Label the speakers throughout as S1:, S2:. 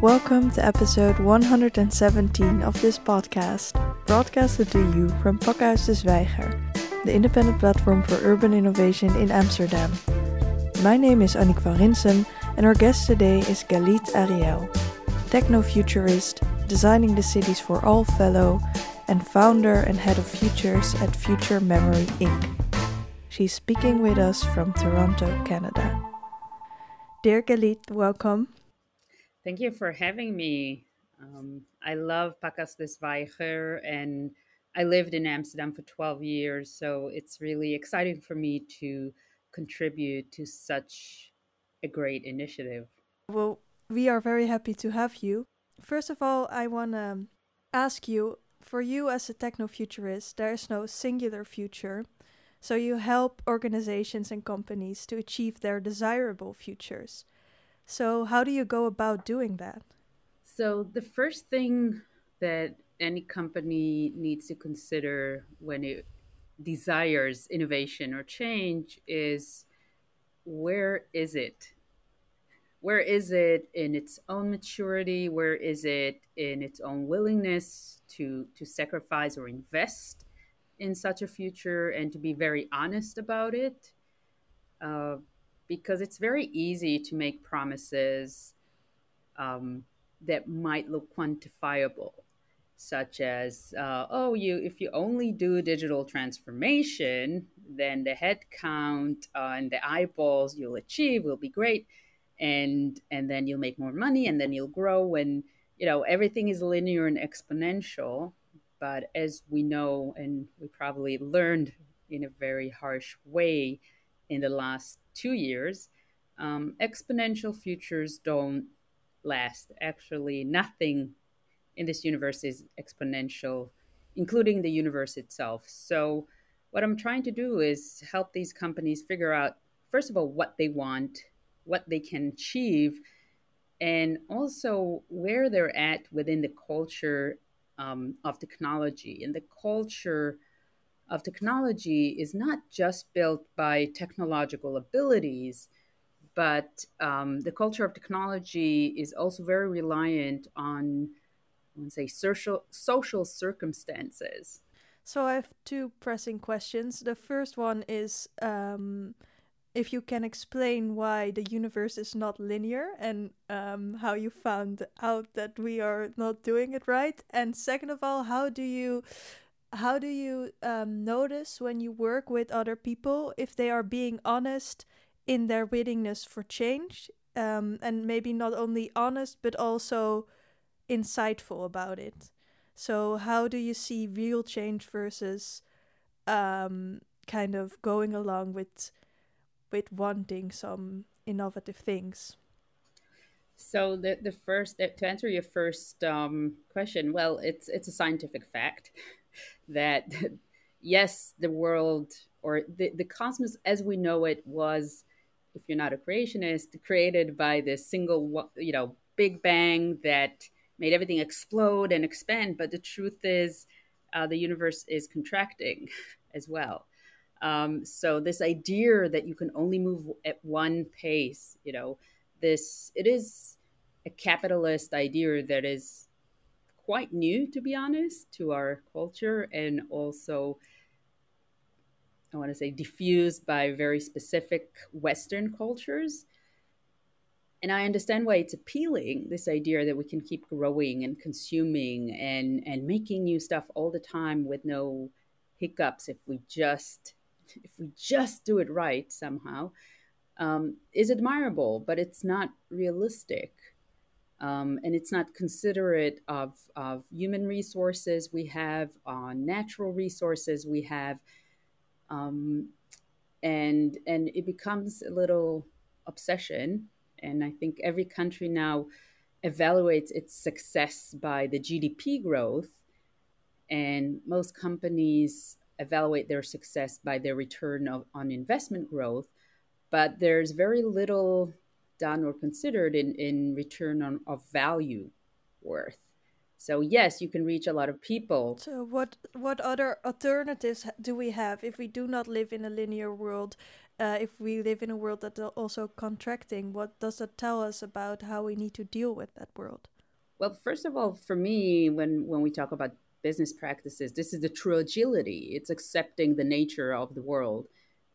S1: Welcome to episode 117 of this podcast, broadcasted to you from Pakhuis de Zwijger, the independent platform for urban innovation in Amsterdam. My name is Annick van Rinsum, and our guest today is Galit Ariel, techno-futurist, designing the cities for all fellow, and founder and head of futures at Future Memory Inc. She's speaking with us from Toronto, Canada. Dear Galit, welcome.
S2: Thank you for having me. Um, I love Pakhuis de Zwijger and I lived in Amsterdam for 12 years, so it's really exciting for me to contribute to such a great initiative.
S1: Well, we are very happy to have you. First of all, I want to ask you for you as a techno futurist, there is no singular future. So you help organizations and companies to achieve their desirable futures. So, how do you go about doing that?
S2: So, the first thing that any company needs to consider when it desires innovation or change is where is it? Where is it in its own maturity? Where is it in its own willingness to, to sacrifice or invest in such a future and to be very honest about it? Uh, because it's very easy to make promises um, that might look quantifiable such as uh, oh you if you only do digital transformation then the head count uh, and the eyeballs you'll achieve will be great and and then you'll make more money and then you'll grow and you know everything is linear and exponential. But as we know and we probably learned in a very harsh way in the last two years, um, exponential futures don't last. Actually, nothing in this universe is exponential, including the universe itself. So, what I'm trying to do is help these companies figure out, first of all, what they want, what they can achieve, and also where they're at within the culture um, of technology. And the culture of technology is not just built by technological abilities, but um, the culture of technology is also very reliant on, I would say, social social circumstances.
S1: So I have two pressing questions. The first one is um, if you can explain why the universe is not linear and um, how you found out that we are not doing it right. And second of all, how do you how do you um, notice when you work with other people if they are being honest in their willingness for change um, and maybe not only honest but also insightful about it? So how do you see real change versus um, kind of going along with with wanting some innovative things?
S2: So the the first to answer your first um, question well it's it's a scientific fact that yes, the world or the, the cosmos as we know it was, if you're not a creationist, created by this single, you know, big bang that made everything explode and expand. But the truth is, uh, the universe is contracting as well. Um, so this idea that you can only move at one pace, you know, this it is a capitalist idea that is quite new, to be honest, to our culture, and also, I want to say, diffused by very specific Western cultures. And I understand why it's appealing this idea that we can keep growing and consuming and, and making new stuff all the time with no hiccups if we just if we just do it right somehow um, is admirable, but it's not realistic um, and it's not considerate of, of human resources we have, uh, natural resources we have, um, and and it becomes a little obsession. And I think every country now evaluates its success by the GDP growth, and most companies evaluate their success by their return of, on investment growth. But there's very little done or considered in, in return on, of value worth. So yes, you can reach a lot of people.
S1: So what what other alternatives do we have if we do not live in a linear world uh, if we live in a world that's also contracting, what does that tell us about how we need to deal with that world?
S2: Well, first of all, for me, when when we talk about business practices, this is the true agility. It's accepting the nature of the world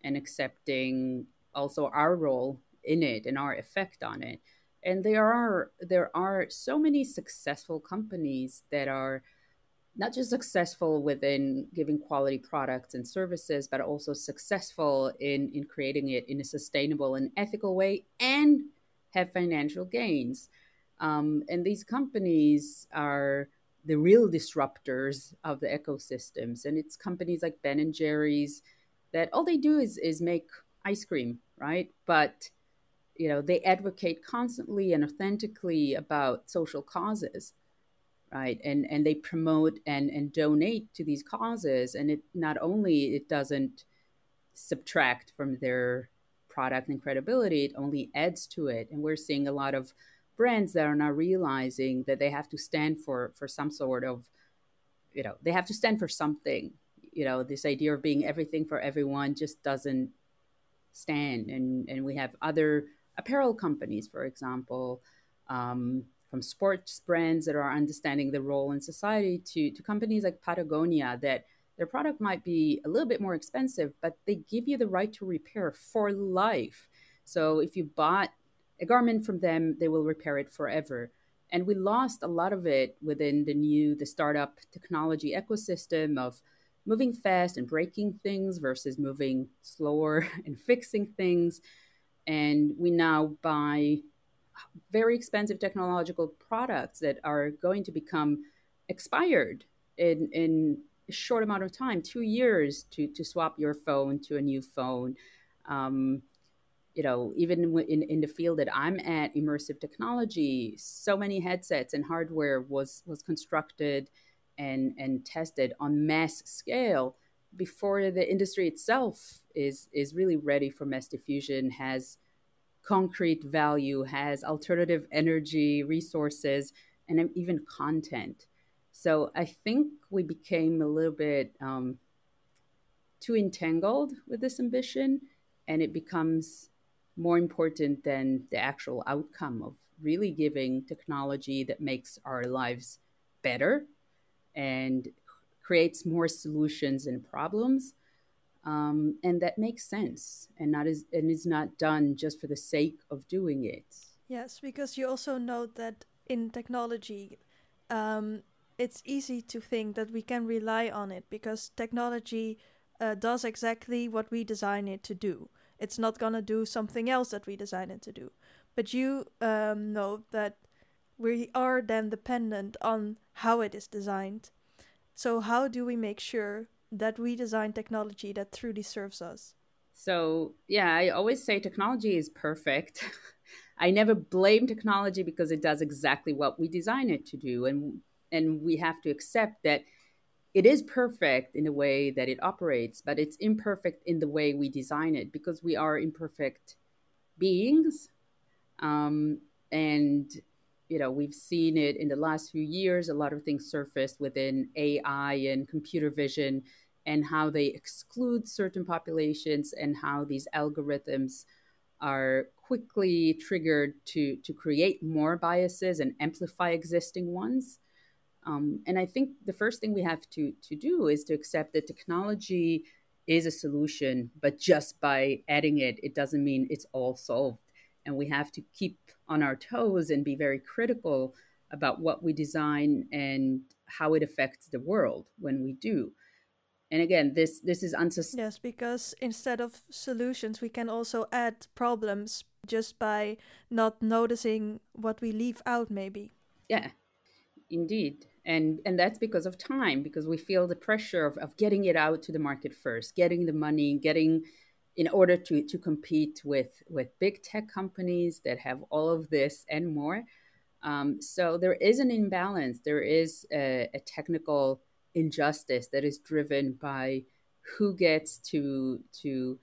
S2: and accepting also our role in it and our effect on it. And there are there are so many successful companies that are not just successful within giving quality products and services, but also successful in, in creating it in a sustainable and ethical way and have financial gains. Um, and these companies are the real disruptors of the ecosystems. And it's companies like Ben and Jerry's that all they do is, is make ice cream, right? But you know, they advocate constantly and authentically about social causes right? And and they promote and and donate to these causes. And it not only it doesn't subtract from their product and credibility it only adds to it. And we're seeing a lot of brands that are now realizing that they have to stand for for some sort of you know they have to stand for something. You know this idea of being everything for everyone just doesn't stand. And and we have other apparel companies for example um, from sports brands that are understanding the role in society to, to companies like Patagonia that their product might be a little bit more expensive, but they give you the right to repair for life. So if you bought a garment from them, they will repair it forever. And we lost a lot of it within the new, the startup technology ecosystem of moving fast and breaking things versus moving slower and fixing things. And we now buy very expensive technological products that are going to become expired in in a short amount of time, two years to to swap your phone to a new phone. Um, you know, even in, in the field that I'm at, immersive technology, so many headsets and hardware was was constructed and and tested on mass scale before the industry itself is is really ready for mass diffusion, has concrete value, has alternative energy, resources, and even content. So I think we became a little bit um, too entangled with this ambition, and it becomes more important than the actual outcome of really giving technology that makes our lives better and creates more solutions and problems um, and that makes sense and not is and is not done just for the sake of doing it.
S1: Yes because you also note that in technology um, it's easy to think that we can rely on it because technology uh, does exactly what we design it to do. It's not going to do something else that we design it to do. But you um, know that we are then dependent on how it is designed. So how do we make sure that we design technology that truly serves us?
S2: So, yeah, I always say technology is perfect. I never blame technology because it does exactly what we design it to do. And, and we have to accept that it is perfect in the way that it operates, but it's imperfect in the way we design it because we are imperfect beings. Um, and you know we've seen it in the last few years a lot of things surfaced within ai and computer vision and how they exclude certain populations and how these algorithms are quickly triggered to to create more biases and amplify existing ones. Um, and i think the first thing we have to to do is to accept that technology is a solution but just by adding it it doesn't mean it's all solved and we have to keep on our toes and be very critical about what we design and how it affects the world when we do. And again this this is unsustainable
S1: yes because instead of solutions we can also add problems just by not noticing what we leave out maybe.
S2: Yeah indeed. And and that's because of time because we feel the pressure of, of getting it out to the market first getting the money getting in order to to compete with with big tech companies that have all of this and more. Um, so there is an imbalance. There is a, a, technical injustice that is driven by who gets to to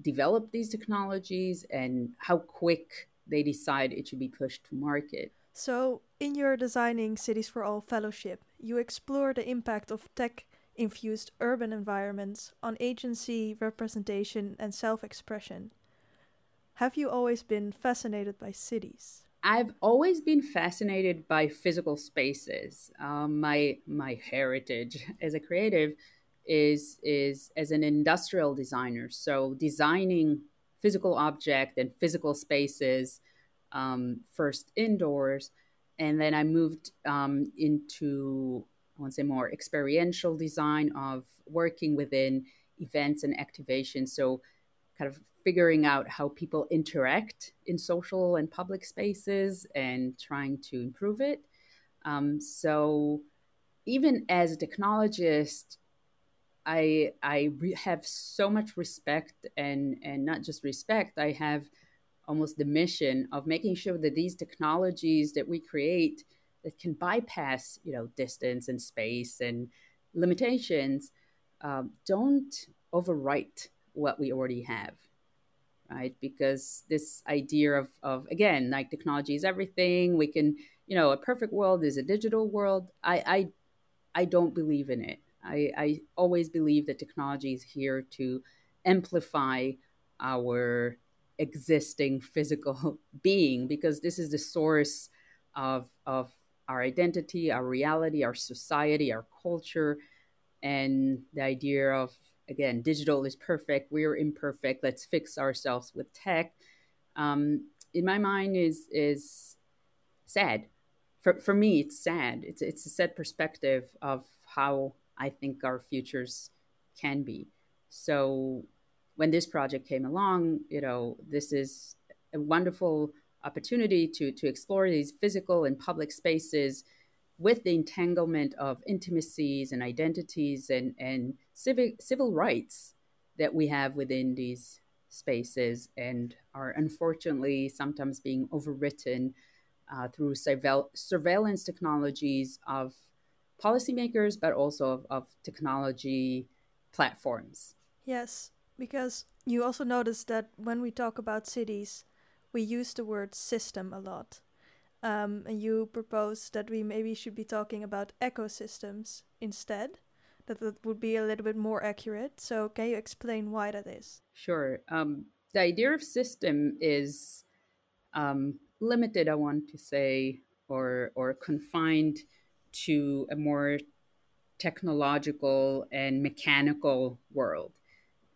S2: develop these technologies and how quick they decide it should be pushed to market.
S1: So, in your Designing Cities for All fellowship, you explore the impact of tech infused urban environments on agency, representation, and self expression. Have you always been fascinated by cities?
S2: I've always been fascinated by physical spaces. Um, my my heritage as a creative is is as an industrial designer. So designing physical object and physical spaces, um, first indoors, and then I moved um, into I want to say more experiential design of working within events and activation. So kind of figuring out how people interact in social and public spaces and trying to improve it. Um, so even as a technologist, I I re- have so much respect and and not just respect. I have almost the mission of making sure that these technologies that we create that can bypass you know distance and space and limitations um, don't overwrite what we already have right? Because this idea of, of again like technology is everything. We can you know a perfect world is a digital world. I i, I don't believe in it. I, I always believe that technology is here to amplify our existing physical being because this is the source of, of our identity, our reality, our society, our culture, and the idea of, again, digital is perfect, we're imperfect, let's fix ourselves with tech, um, in my mind is, is sad. For, for me, it's sad. It's, it's a sad perspective of how I think our futures can be. So when this project came along, you know, this is a wonderful opportunity to to explore these physical and public spaces with the entanglement of intimacies and identities and and civic civil rights that we have within these spaces and are unfortunately sometimes being overwritten uh, through surveil- surveillance technologies of policymakers, but also of, of technology platforms.
S1: Yes, because you also notice that when we talk about cities, we use the word system a lot. Um, and you propose that we maybe should be talking about ecosystems instead, that that would be a little bit more accurate. So, can you explain why that is?
S2: Sure. Um, the idea of system is um, limited, I want to say, or, or confined to a more technological and mechanical world.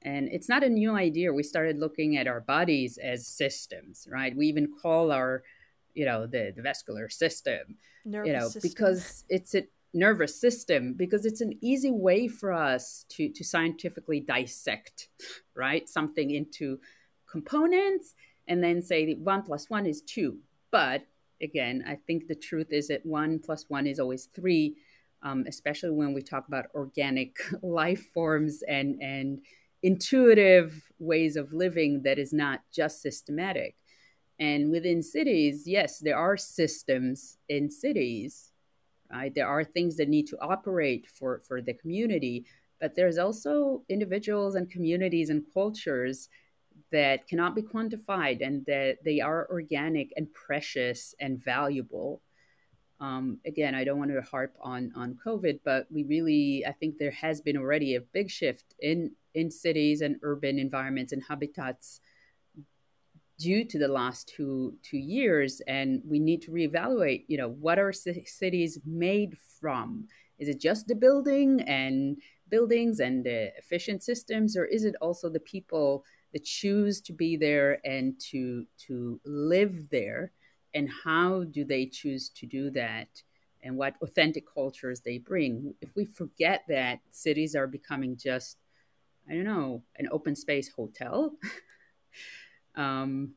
S2: And it's not a new idea. We started looking at our bodies as systems, right? We even call our, you know, the, the vascular system,
S1: nervous
S2: you know,
S1: system.
S2: because it's a nervous system, because it's an easy way for us to, to scientifically dissect, right? Something into components and then say one plus one is two. But again, I think the truth is that one plus one is always three, um, especially when we talk about organic life forms and and intuitive ways of living that is not just systematic. And within cities, yes, there are systems in cities, right? There are things that need to operate for, for the community, but there's also individuals and communities and cultures that cannot be quantified and that they are organic and precious and valuable. Um, again, I don't want to harp on on COVID, but we really, I think there has been already a big shift in in cities and urban environments and habitats due to the last two two years, and we need to reevaluate. You know, what are c- cities made from? Is it just the building and buildings and the efficient systems, or is it also the people? that choose to be there and to to live there and how do they choose to do that? And what authentic cultures they bring? If we forget that cities are becoming just i don't know an open space hotel um,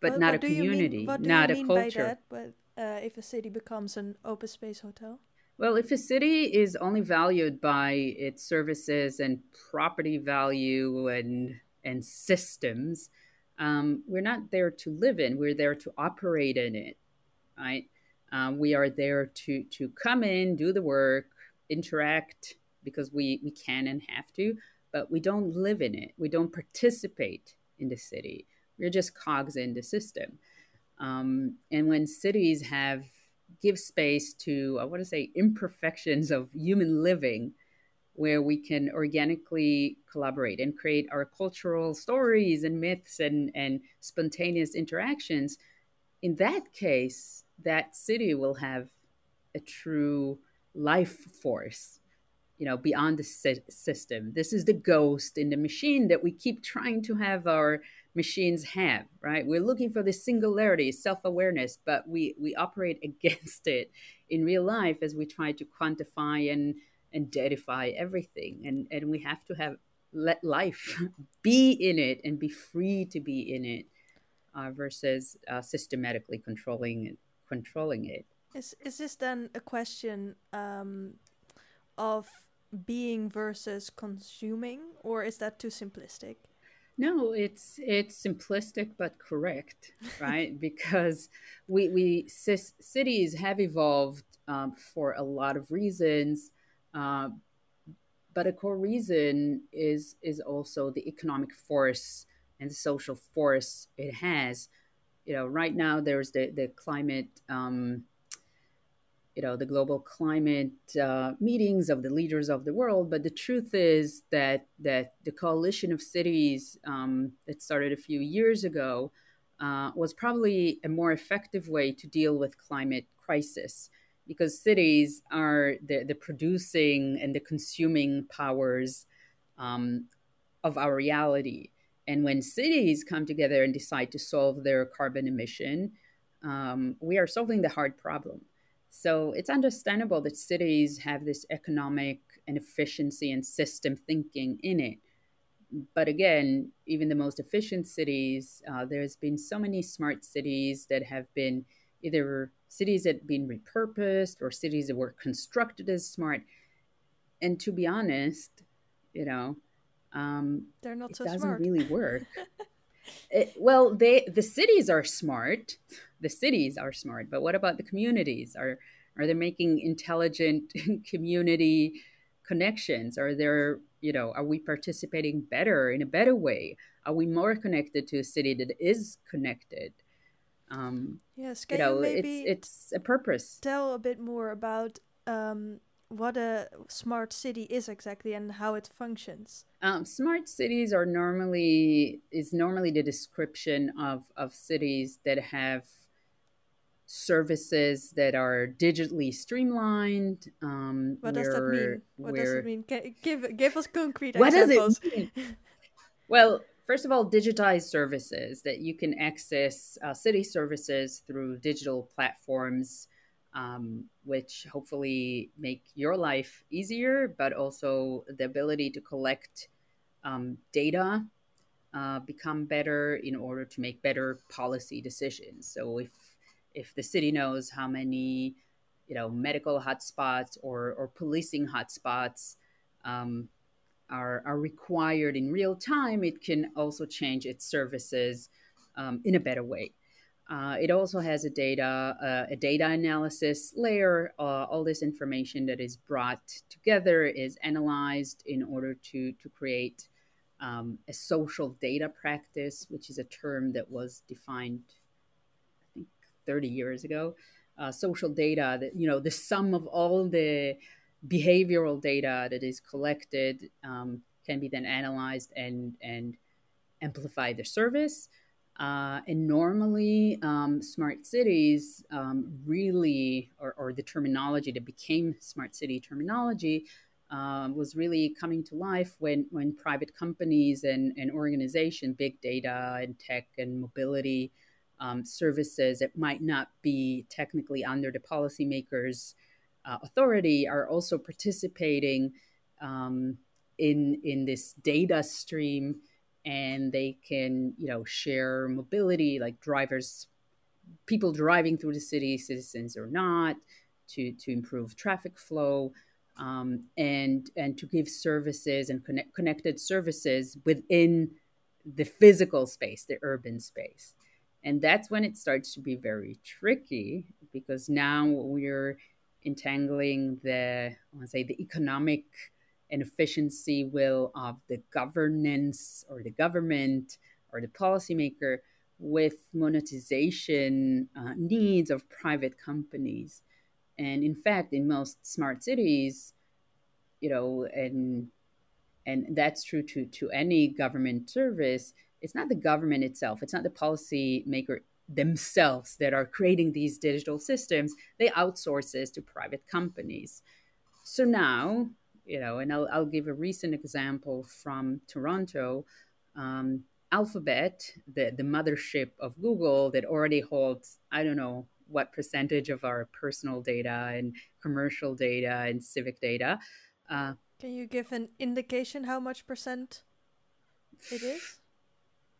S2: but
S1: What-
S2: not a
S1: mean-
S2: community
S1: what do
S2: not
S1: you
S2: a
S1: mean
S2: culture.
S1: By that? But uh, if a city becomes an open space hotel,
S2: Well, if a city is only valued by its services and property value and and systems, um, we're not there to live in. We're there to operate in it, right? Um, we are there to to come in, do the work, interact because we we can and have to, but we don't live in it. We don't participate in the city. We're just cogs in the system. Um, and when cities have give space to I want to say imperfections of human living, where we can organically collaborate and create our cultural stories and myths and, and spontaneous interactions, in that case, that city will have a true life force you know beyond the system. This is the ghost in the machine that we keep trying to have our machines have right? We're looking for the singularity self-awareness but we we operate against it in real life as we try to quantify and and deadify everything and and we have to have let life be in it and be free to be in it uh, versus uh, systematically controlling it controlling it
S1: is is this then a question um, of being versus consuming, or is that too simplistic?
S2: No, it's it's simplistic but correct, right? because we we cities have evolved um, for a lot of reasons, uh, but a core reason is is also the economic force and the social force it has. You know, right now there's the the climate. Um, you know the global climate uh, meetings of the leaders of the world but the truth is that that the coalition of cities um, that started a few years ago uh, was probably a more effective way to deal with climate crisis because cities are the, the producing and the consuming powers um, of our reality and when cities come together and decide to solve their carbon emission um, we are solving the hard problem so it's understandable that cities have this economic and efficiency and system thinking in it. But again, even the most efficient cities, uh, there's been so many smart cities that have been either cities that have been repurposed or cities that were constructed as smart. And to be honest, you know, um,
S1: they're not
S2: it
S1: so
S2: doesn't
S1: smart.
S2: really work. it, well, they the cities are smart. The cities are smart, but what about the communities? Are are they making intelligent community connections? Are there, you know, are we participating better in a better way? Are we more connected to a city that is connected?
S1: Um, yes, can
S2: you know,
S1: you maybe
S2: it's it's a purpose.
S1: Tell a bit more about um, what a smart city is exactly and how it functions.
S2: Um, smart cities are normally is normally the description of of cities that have services that are digitally streamlined. Um,
S1: what does that mean? What does it mean? give give us concrete what
S2: examples. Does it mean? well, first of all, digitized services that you can access uh, city services through digital platforms um, which hopefully make your life easier, but also the ability to collect um, data uh, become better in order to make better policy decisions. So if if the city knows how many you know medical hotspots or or policing hotspots um, are are required in real time, it can also change its services um, in a better way. Uh, it also has a data uh, a data analysis layer. Uh, all this information that is brought together is analyzed in order to to create um, a social data practice, which is a term that was defined, I think, 30 years ago. Uh, social data that you know the sum of all the behavioral data that is collected um, can be then analyzed and and amplify the service. Uh, and normally, um, smart cities um, really, or, or, the terminology that became smart city terminology, um, was really coming to life when, when private companies and, and organizations, big data and tech and mobility um, services that might not be technically under the policymakers' uh, authority, are also participating um, in, in this data stream and they can you know share mobility like drivers people driving through the city citizens or not to to improve traffic flow um, and and to give services and connect, connected services within the physical space the urban space. And that's when it starts to be very tricky because now we're entangling the I want to say the economic and efficiency will of the governance or the government or the policymaker with monetization uh, needs of private companies. And in fact, in most smart cities, you know, and and that's true to to any government service. It's not the government itself. It's not the policy maker themselves that are creating these digital systems. They outsource this to private companies. So now, you know, and I'll, I'll give a recent example from Toronto. Um, Alphabet, the, the mothership of Google that already holds, I don't know what percentage of our personal data and commercial data and civic data.
S1: Uh, Can you give an indication how much percent it is?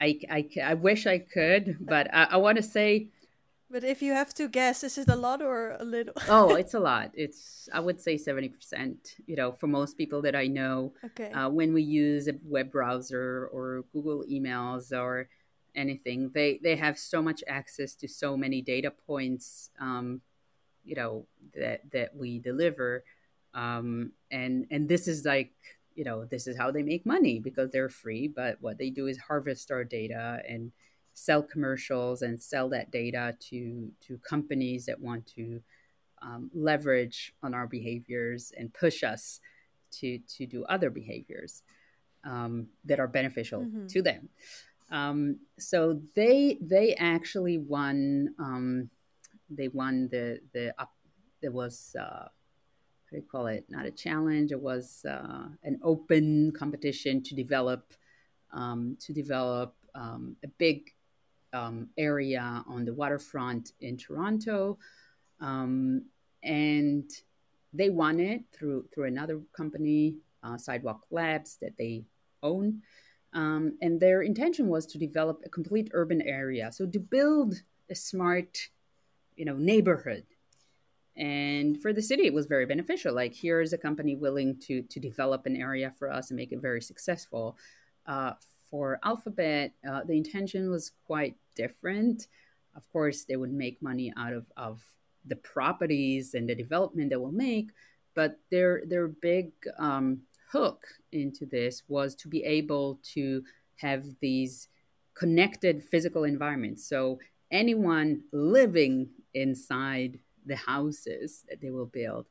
S2: I, I, I wish I could, but I, I want to say
S1: but if you have to guess, is it a lot or a little?
S2: oh, it's a lot. It's I would say seventy percent. You know, for most people that I know,
S1: okay.
S2: Uh, when we use a web browser or Google emails or anything, they they have so much access to so many data points. Um, you know that that we deliver, um, and and this is like you know this is how they make money because they're free. But what they do is harvest our data and sell commercials and sell that data to to companies that want to um, leverage on our behaviors and push us to to do other behaviors um, that are beneficial mm-hmm. to them. Um, so they they actually won um, they won the the up there was uh, do you call it not a challenge it was uh, an open competition to develop um, to develop um, a big um, area on the waterfront in Toronto, um, and they won it through through another company, uh, Sidewalk Labs, that they own. Um, and their intention was to develop a complete urban area, so to build a smart, you know, neighborhood. And for the city, it was very beneficial. Like here is a company willing to to develop an area for us and make it very successful. Uh, for Alphabet, uh, the intention was quite different. Of course, they would make money out of, of the properties and the development they will make, but their their big um, hook into this was to be able to have these connected physical environments. So anyone living inside the houses that they will build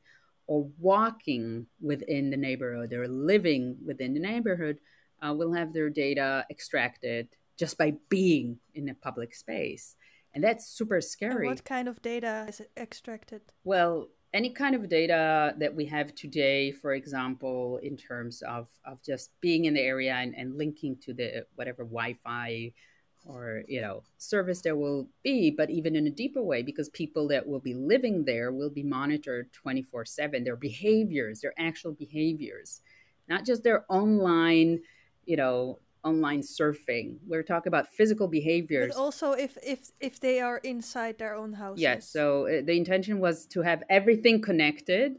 S2: or walking within the neighborhood or living within the neighborhood uh, will have their data extracted just by being in a public space. And that's super scary.
S1: And what kind of data is extracted?
S2: Well, any kind of data that we have today, for example, in terms of, of just being in the area and, and linking to the whatever Wi Fi or you know service there will be but even in a deeper way because people that will be living there will be monitored 24 7 their behaviors their actual behaviors not just their online you know online surfing. We're talking about physical behaviors.
S1: but also if if if they are inside their own house
S2: yes so uh, the intention was to have everything connected.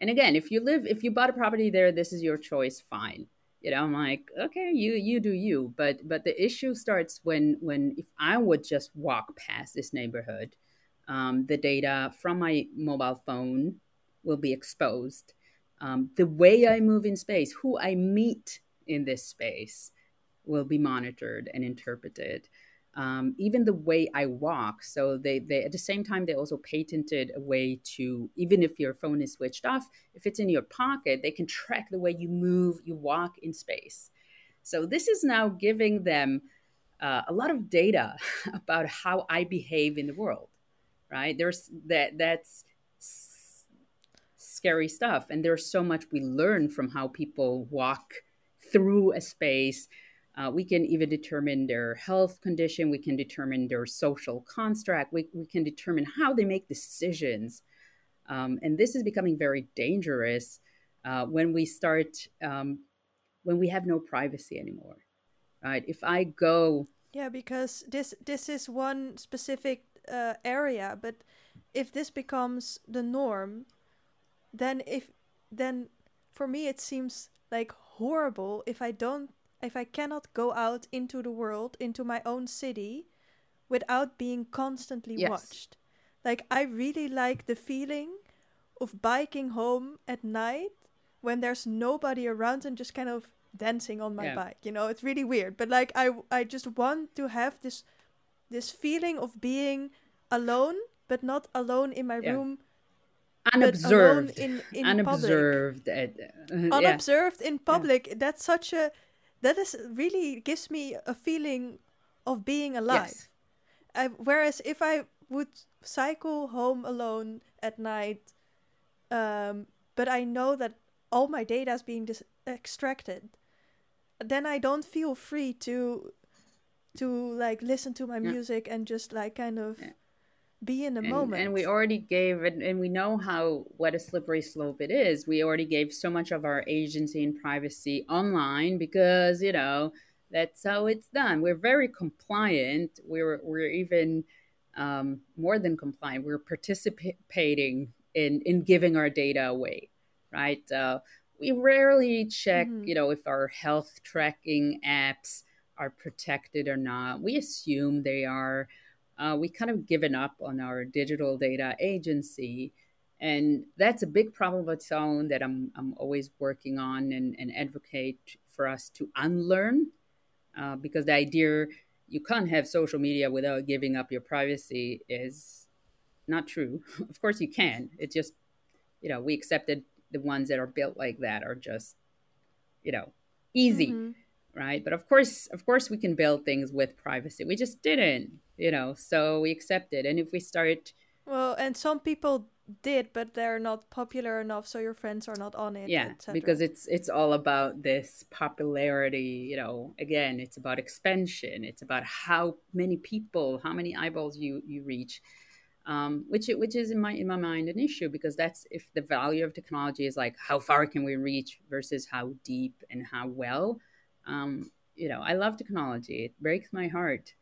S2: And again if you live if you bought a property there this is your choice fine you know i'm like okay you you do you but but the issue starts when when if i would just walk past this neighborhood um, the data from my mobile phone will be exposed um, the way i move in space who i meet in this space will be monitored and interpreted. Um, even the way I walk. So they, they at the same time they also patented a way to even if your phone is switched off, if it's in your pocket, they can track the way you move, you walk in space. So this is now giving them uh, a lot of data about how I behave in the world. Right? There's that that's scary stuff, and there's so much we learn from how people walk through a space. Uh, we can even determine their health condition. We can determine their social construct. We, we can determine how they make decisions. Um, and this is becoming very dangerous uh, when we start, um, when we have no privacy anymore, right? If I go.
S1: Yeah, because this this is one specific uh, area, but if this becomes the norm, then if then for me it seems like horrible if I don't if I cannot go out into the world, into my own city without being constantly yes. watched. Like I really like the feeling of biking home at night when there's nobody around and just kind of dancing on my yeah. bike. You know, it's really weird, but like I I just want to have this this feeling of being alone but not alone in my yeah. room
S2: unobserved in, in unobserved uh,
S1: unobserved in public yeah. that's such a that is really gives me a feeling of being alive yes. I, whereas if i would cycle home alone at night um, but i know that all my data is being dis- extracted then i don't feel free to to like listen to my yeah. music and just like kind of yeah be in the
S2: and,
S1: moment.
S2: And we already gave, and, and we know how what a slippery slope it is. We already gave so much of our agency and privacy online because you know that's how it's done. We're very compliant. We're we're even um, more than compliant. We're participating in in giving our data away, right? Uh, we rarely check, mm-hmm. you know, if our health tracking apps are protected or not. We assume they are uh, we kind of given up on our digital data agency. And that's a big problem of its own that I'm, I'm always working on and, and advocate for us to unlearn. Uh, because the idea you can't have social media without giving up your privacy is not true. of course, you can. It's just, you know, we accepted the ones that are built like that are just, you know, easy. Mm-hmm right? But of course of course we can build things with privacy. We just didn't you know so we accept it and if we start
S1: well and some people did but they're not popular enough so your friends are not on it
S2: yeah because it's it's all about this popularity you know. Again it's about expansion. It's about how many people how many eyeballs you you reach um, which which is in my in my mind an issue because that's if the value of technology is like how far can we reach versus how deep and how well um, you know, I love technology. It breaks my heart.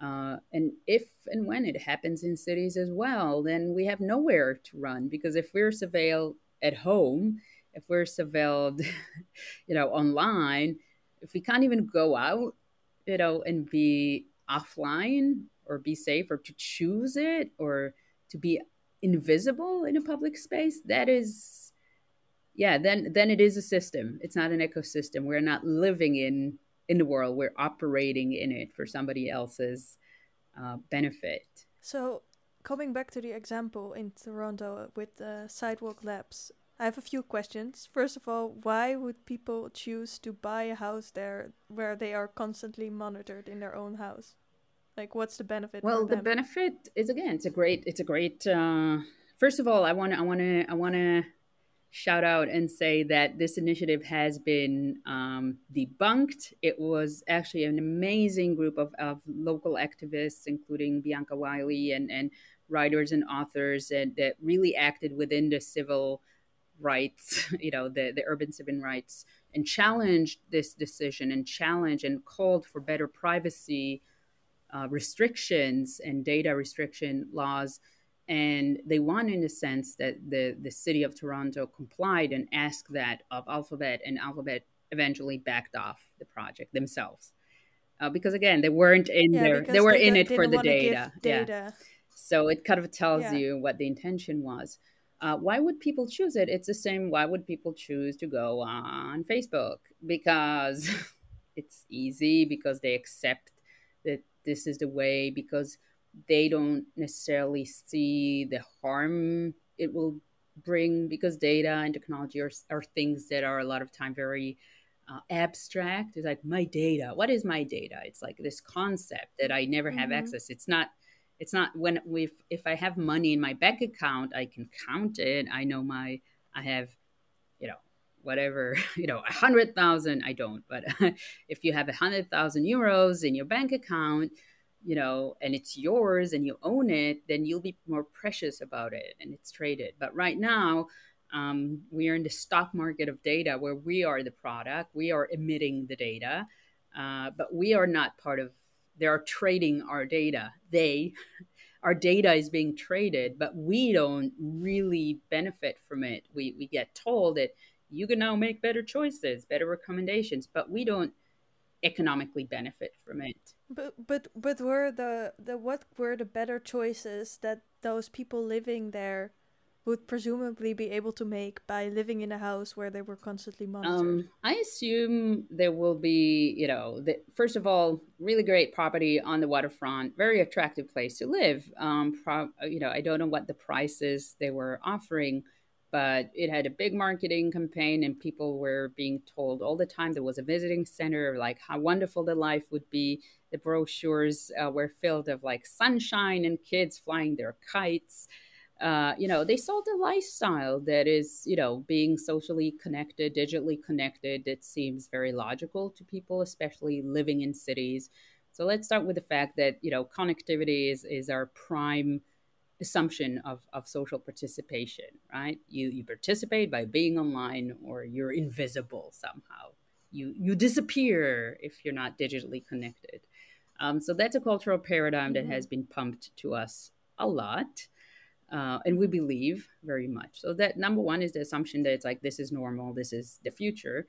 S2: Uh, and if and when it happens in cities as well, then we have nowhere to run because if we're surveilled at home, if we're surveilled, you know, online, if we can't even go out, you know, and be offline or be safe or to choose it or to be invisible in a public space, that is yeah then then it is a system. It's not an ecosystem. We're not living in in the world. We're operating in it for somebody else's uh, benefit.
S1: So coming back to the example in toronto with the sidewalk labs i have a few questions. First of all why would people choose to buy a house there where they are constantly monitored in their own house? Like what's the benefit
S2: well the benefit is again it's a great it's a great uh, first of all i want to i want to i want to shout out and say that this initiative has been um, debunked. It was actually an amazing group of, of local activists, including Bianca Wylie and, and writers and authors, and that really acted within the civil rights, you know, the, the urban civil rights, and challenged this decision and challenged and called for better privacy uh, restrictions and data restriction laws and they won in the sense that the, the city of Toronto complied and asked that of Alphabet, and Alphabet eventually backed off the project themselves. Uh, because again, they weren't in yeah, there; they were they in it for the data. data. Yeah. So it kind of tells yeah. you what the intention was. Uh, why would people choose it? It's the same. Why would people choose to go on Facebook? Because it's easy. Because they accept that this is the way. Because they don't necessarily see the harm it will bring because data and technology are, are things that are a lot of time very uh, abstract. It's like my data what is my data? It's like this concept that i never have mm-hmm. access. It's not it's not when we if i have money in my bank account i can count it. I know my i have you know whatever you know a hundred thousand. I don't but if you have a hundred thousand euros in your bank account you know, and it's yours and you own it, then you'll be more precious about it and it's traded. But right now, um, we are in the stock market of data where we are the product, we are emitting the data, uh, but we are not part of. They are trading our data. They, our data is being traded, but we don't really benefit from it. We we get told that you can now make better choices, better recommendations, but we don't economically benefit from it.
S1: But but but were the the what were the better choices that those people living there would presumably be able to make by living in a house where they were constantly monitored? Um,
S2: I assume there will be, you know, the, first of all, really great property on the waterfront, very attractive place to live. Um, pro, you know, I don't know what the prices they were offering, but it had a big marketing campaign, and people were being told all the time there was a visiting center, like how wonderful the life would be. The brochures uh, were filled of like sunshine and kids flying their kites uh, you know, they sold a lifestyle that is, you know, being socially connected, digitally connected. It seems very logical to people, especially living in cities. So let's start with the fact that, you know, connectivity is, is our prime assumption of, of social participation, right? You, you participate by being online or you're invisible somehow. You, you disappear if you're not digitally connected. Um, so that's a cultural paradigm mm-hmm. that has been pumped to us a lot uh, and we believe very much. So that number one is the assumption that it's like this is normal, this is the future.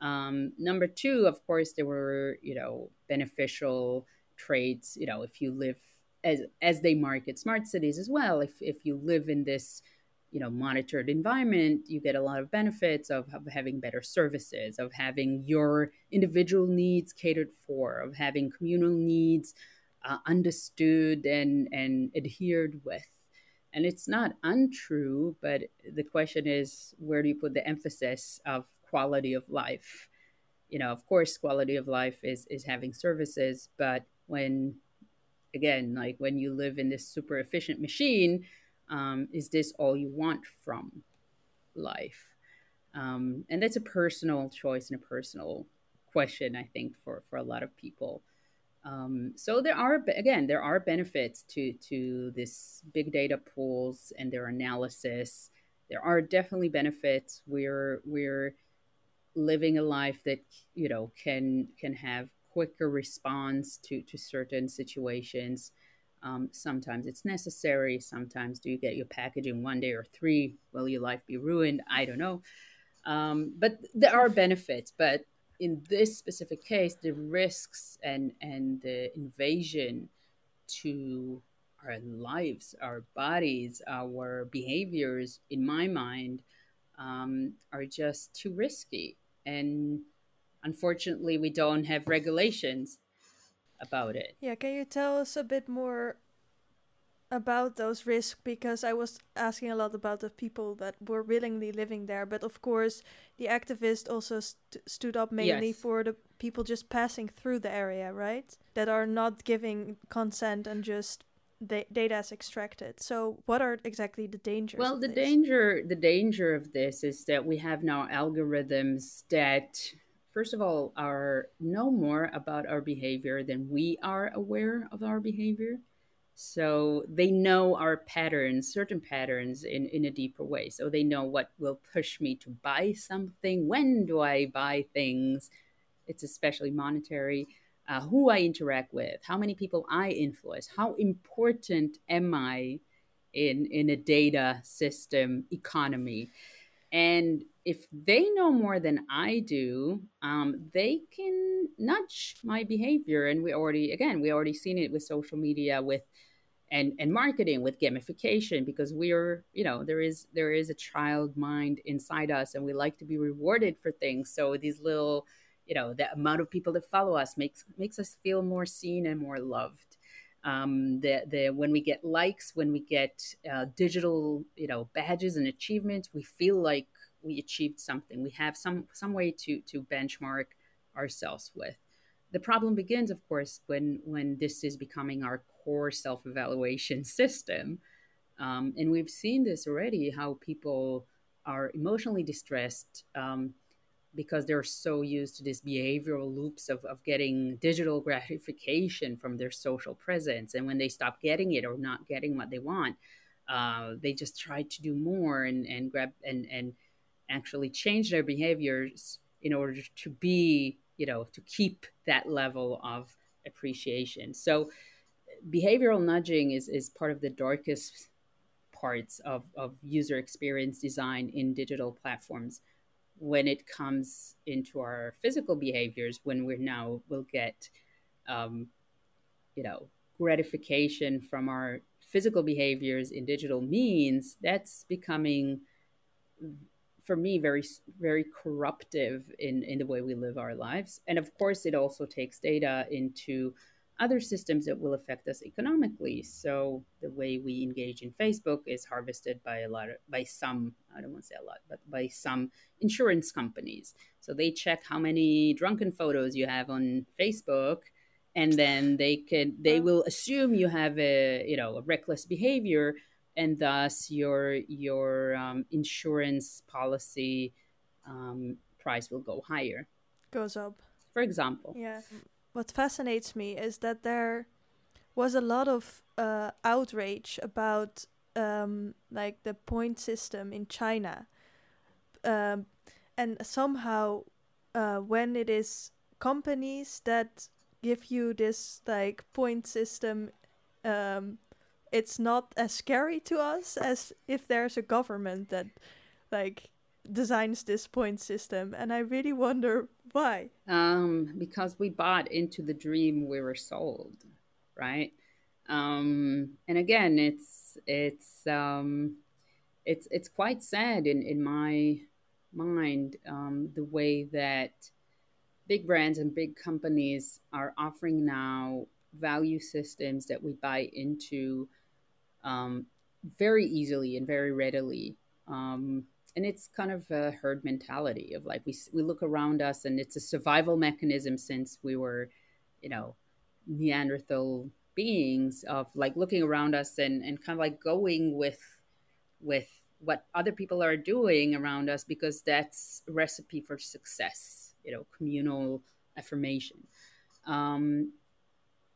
S2: Um, number two, of course, there were you know beneficial traits. You know, if you live as as they market smart cities as well, if if you live in this you know monitored environment, you get a lot of benefits of, of having better services, of having your individual needs catered for, of having communal needs uh, understood and and adhered with and it's not untrue, but the question is where do you put the emphasis of quality of life? You know, of course, quality of life is, is having services, but when, again, like when you live in this super efficient machine, um, is this all you want from life? Um, and that's a personal choice and a personal question, I think, for, for a lot of people. Um, so there are again there are benefits to to this big data pools and their analysis. There are definitely benefits. We're we're living a life that you know can can have quicker response to to certain situations. Um, sometimes it's necessary. Sometimes do you get your package in one day or three? Will your life be ruined? I don't know. Um, but there are benefits. But in this specific case, the risks and and the invasion to our lives, our bodies, our behaviors, in my mind, um, are just too risky. And unfortunately, we don't have regulations about it.
S1: Yeah, can you tell us a bit more about those risks because I was asking a lot about the people that were willingly living there. But of course, the activist also st- stood up mainly yes. for the people just passing through the area, right? That are not giving consent and just the data is extracted. So, what are exactly the dangers?
S2: Well, the
S1: this?
S2: danger the danger of this is that we have now algorithms that first of all are no more about our behavior than we are aware of our behavior so they know our patterns, certain patterns in, in a deeper way. So they know what will push me to buy something. When do I buy things? It's especially monetary. Uh, who I interact with, how many people I influence, how important am I in, in a data system economy? And if they know more than I do, um, they can nudge my behavior. And we already, again, we already seen it with social media, with and and marketing with gamification because we are you know there is there is a child mind inside us and we like to be rewarded for things so these little you know the amount of people that follow us makes makes us feel more seen and more loved um, the the when we get likes when we get uh, digital you know badges and achievements we feel like we achieved something we have some some way to to benchmark ourselves with the problem begins of course when when this is becoming our core self evaluation system. Um, and we've seen this already how people are emotionally distressed um, because they're so used to these behavioral loops of, of getting digital gratification from their social presence. And when they stop getting it or not getting what they want, uh, they just try to do more and, and grab and, and actually change their behaviors in order to be, you know, to keep that level of appreciation. So behavioral nudging is, is part of the darkest parts of, of user experience design in digital platforms when it comes into our physical behaviors when we're now will get um, you know gratification from our physical behaviors in digital means, that's becoming for me very very corruptive in in the way we live our lives. And of course it also takes data into other systems that will affect us economically. So the way we engage in facebook is harvested by a lot of by some i don't want to say a lot but by some insurance companies. So they check how many drunken photos you have on facebook and then they can they will assume you have a you know a reckless behavior and thus your your um, insurance policy um, price will go higher.
S1: Goes up.
S2: For example.
S1: Yeah. What fascinates me is that there was a lot of uh, outrage about um, like the point system in china. Um, and somehow uh, when it is companies that give you this like point system um, it's not as scary to us as if there's a government that like designs this point system and i really wonder why.
S2: Um because we bought into the dream we were sold right? Um and again it's it's um it's it's quite sad in in my mind um the way that big brands and big companies are offering now value systems that we buy into um, very easily and very readily. Um, and it's kind of a herd mentality of like we we look around us and it's a survival mechanism since we were, you know, Neanderthal beings of like looking around us and and kind of like going with with what other people are doing around us because that's recipe for success. You know, communal affirmation. Um,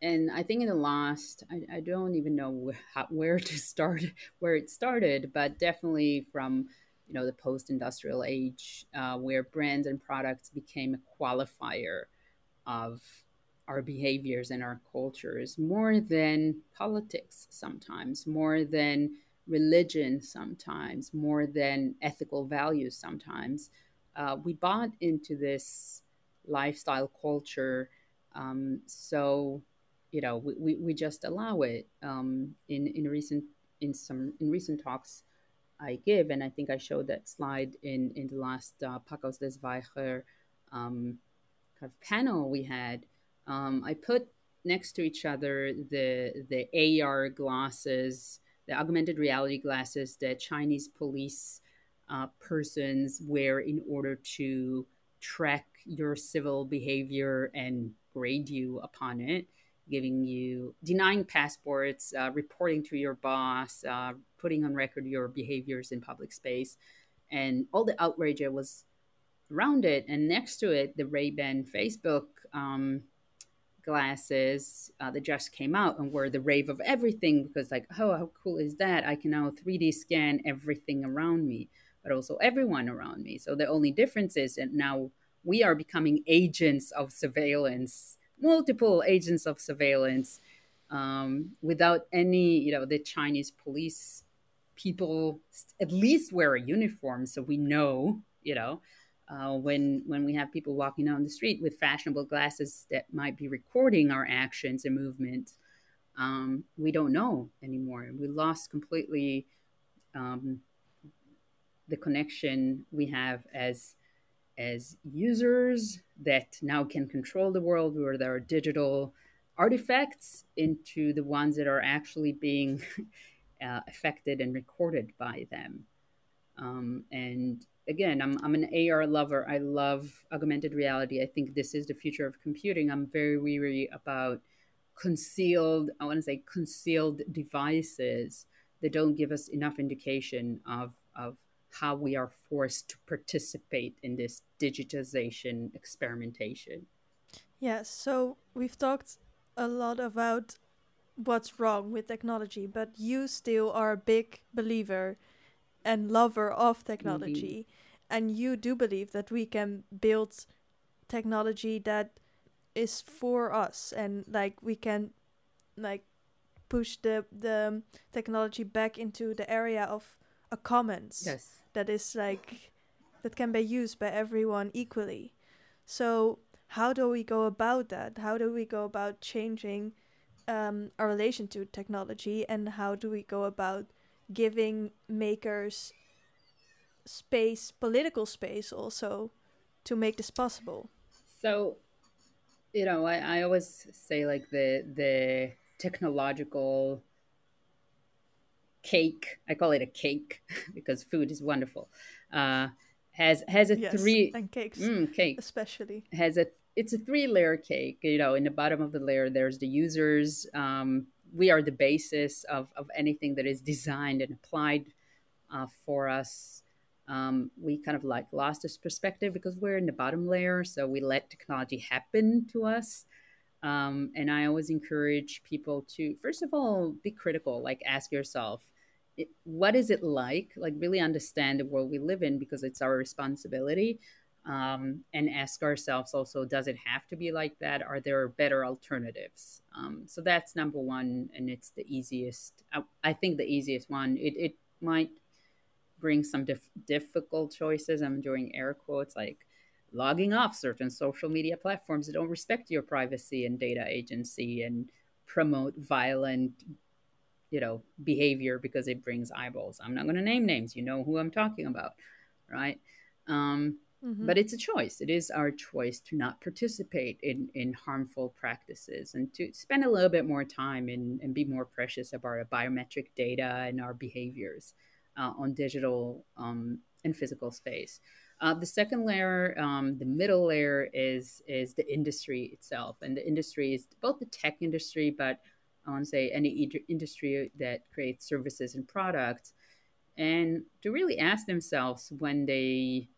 S2: and I think in the last, I, I don't even know where, how, where to start, where it started, but definitely from you know the post-industrial age, uh, where brands and products became a qualifier of our behaviors and our cultures more than politics sometimes, more than religion sometimes, more than ethical values sometimes. Uh, we bought into this lifestyle culture. Um, so you know we, we, we just allow it um, in in recent in some in recent talks I give, and I think I showed that slide in in the last uh, Pakhuis de Zwijger um, kind of panel we had. Um, I put next to each other the the AR glasses, the augmented reality glasses that Chinese police uh, persons wear in order to track your civil behavior and grade you upon it giving you denying passports, uh, reporting to your boss, uh, putting on record your behaviors in public space, and all the outrage that was around it. And next to it, the Ray Ban Facebook um, glasses uh, that just came out and were the rave of everything because, like, oh, how cool is that? I can now 3D scan everything around me, but also everyone around me. So the only difference is that now we are becoming agents of surveillance multiple agents of surveillance um, without any, you know, the Chinese police people at least wear a uniform so we know, you know, uh, when when we have people walking down the street with fashionable glasses that might be recording our actions and movements, um, we don't know anymore. We lost completely um, the connection we have as as users that now can control the world where there are digital artifacts into the ones that are actually being uh, affected and recorded by them. Um, and again, I'm, I'm an AR lover. I love augmented reality. I think this is the future of computing. I'm very weary about concealed, I want to say concealed devices that don't give us enough indication of, of how we are forced to participate in this digitization experimentation.
S1: Yes, so we've talked a lot about what's wrong with technology, but you still are a big believer and lover of technology. Mm-hmm. And you do believe that we can build technology that is for us and like we can like push the the technology back into the area of a commons.
S2: Yes
S1: that is like that can be used by everyone equally. So how do we go about that? How do we go about changing um, our relation to technology and how do we go about giving makers space, political space also to make this possible?
S2: So, you know, I, I always say like the the technological cake. I call it a cake because food is wonderful. Uh, has has a
S1: yes,
S2: three
S1: and cakes,
S2: mm, cake
S1: especially
S2: has a it's a three layer cake. You know, in the bottom of the layer, there's the users. Um, we are the basis of of anything that is designed and applied uh, for us. Um, we kind of like lost this perspective because we're in the bottom layer, so we let technology happen to us. Um, and I always encourage people to, first of all, be critical. Like, ask yourself, what is it like? Like, really understand the world we live in because it's our responsibility. Um, and ask ourselves also, does it have to be like that? Are there better alternatives? Um, so that's number one, and it's the easiest. I, I think the easiest one. It, it might bring some dif- difficult choices. I'm doing air quotes like logging off certain social media platforms that don't respect your privacy and data agency and promote violent you know behavior because it brings eyeballs. I'm not going to name names. You know who i'm talking about right? Um, mm-hmm. but it's a choice. It is our choice to not participate in in harmful practices and to spend a little bit more time and, and be more precious about our biometric data and our behaviors uh, on digital um, and physical space. Uh, the second layer, um, the middle layer, is is the industry itself, and the industry is both the tech industry, but Want say any industry that creates services and products, and to really ask themselves when they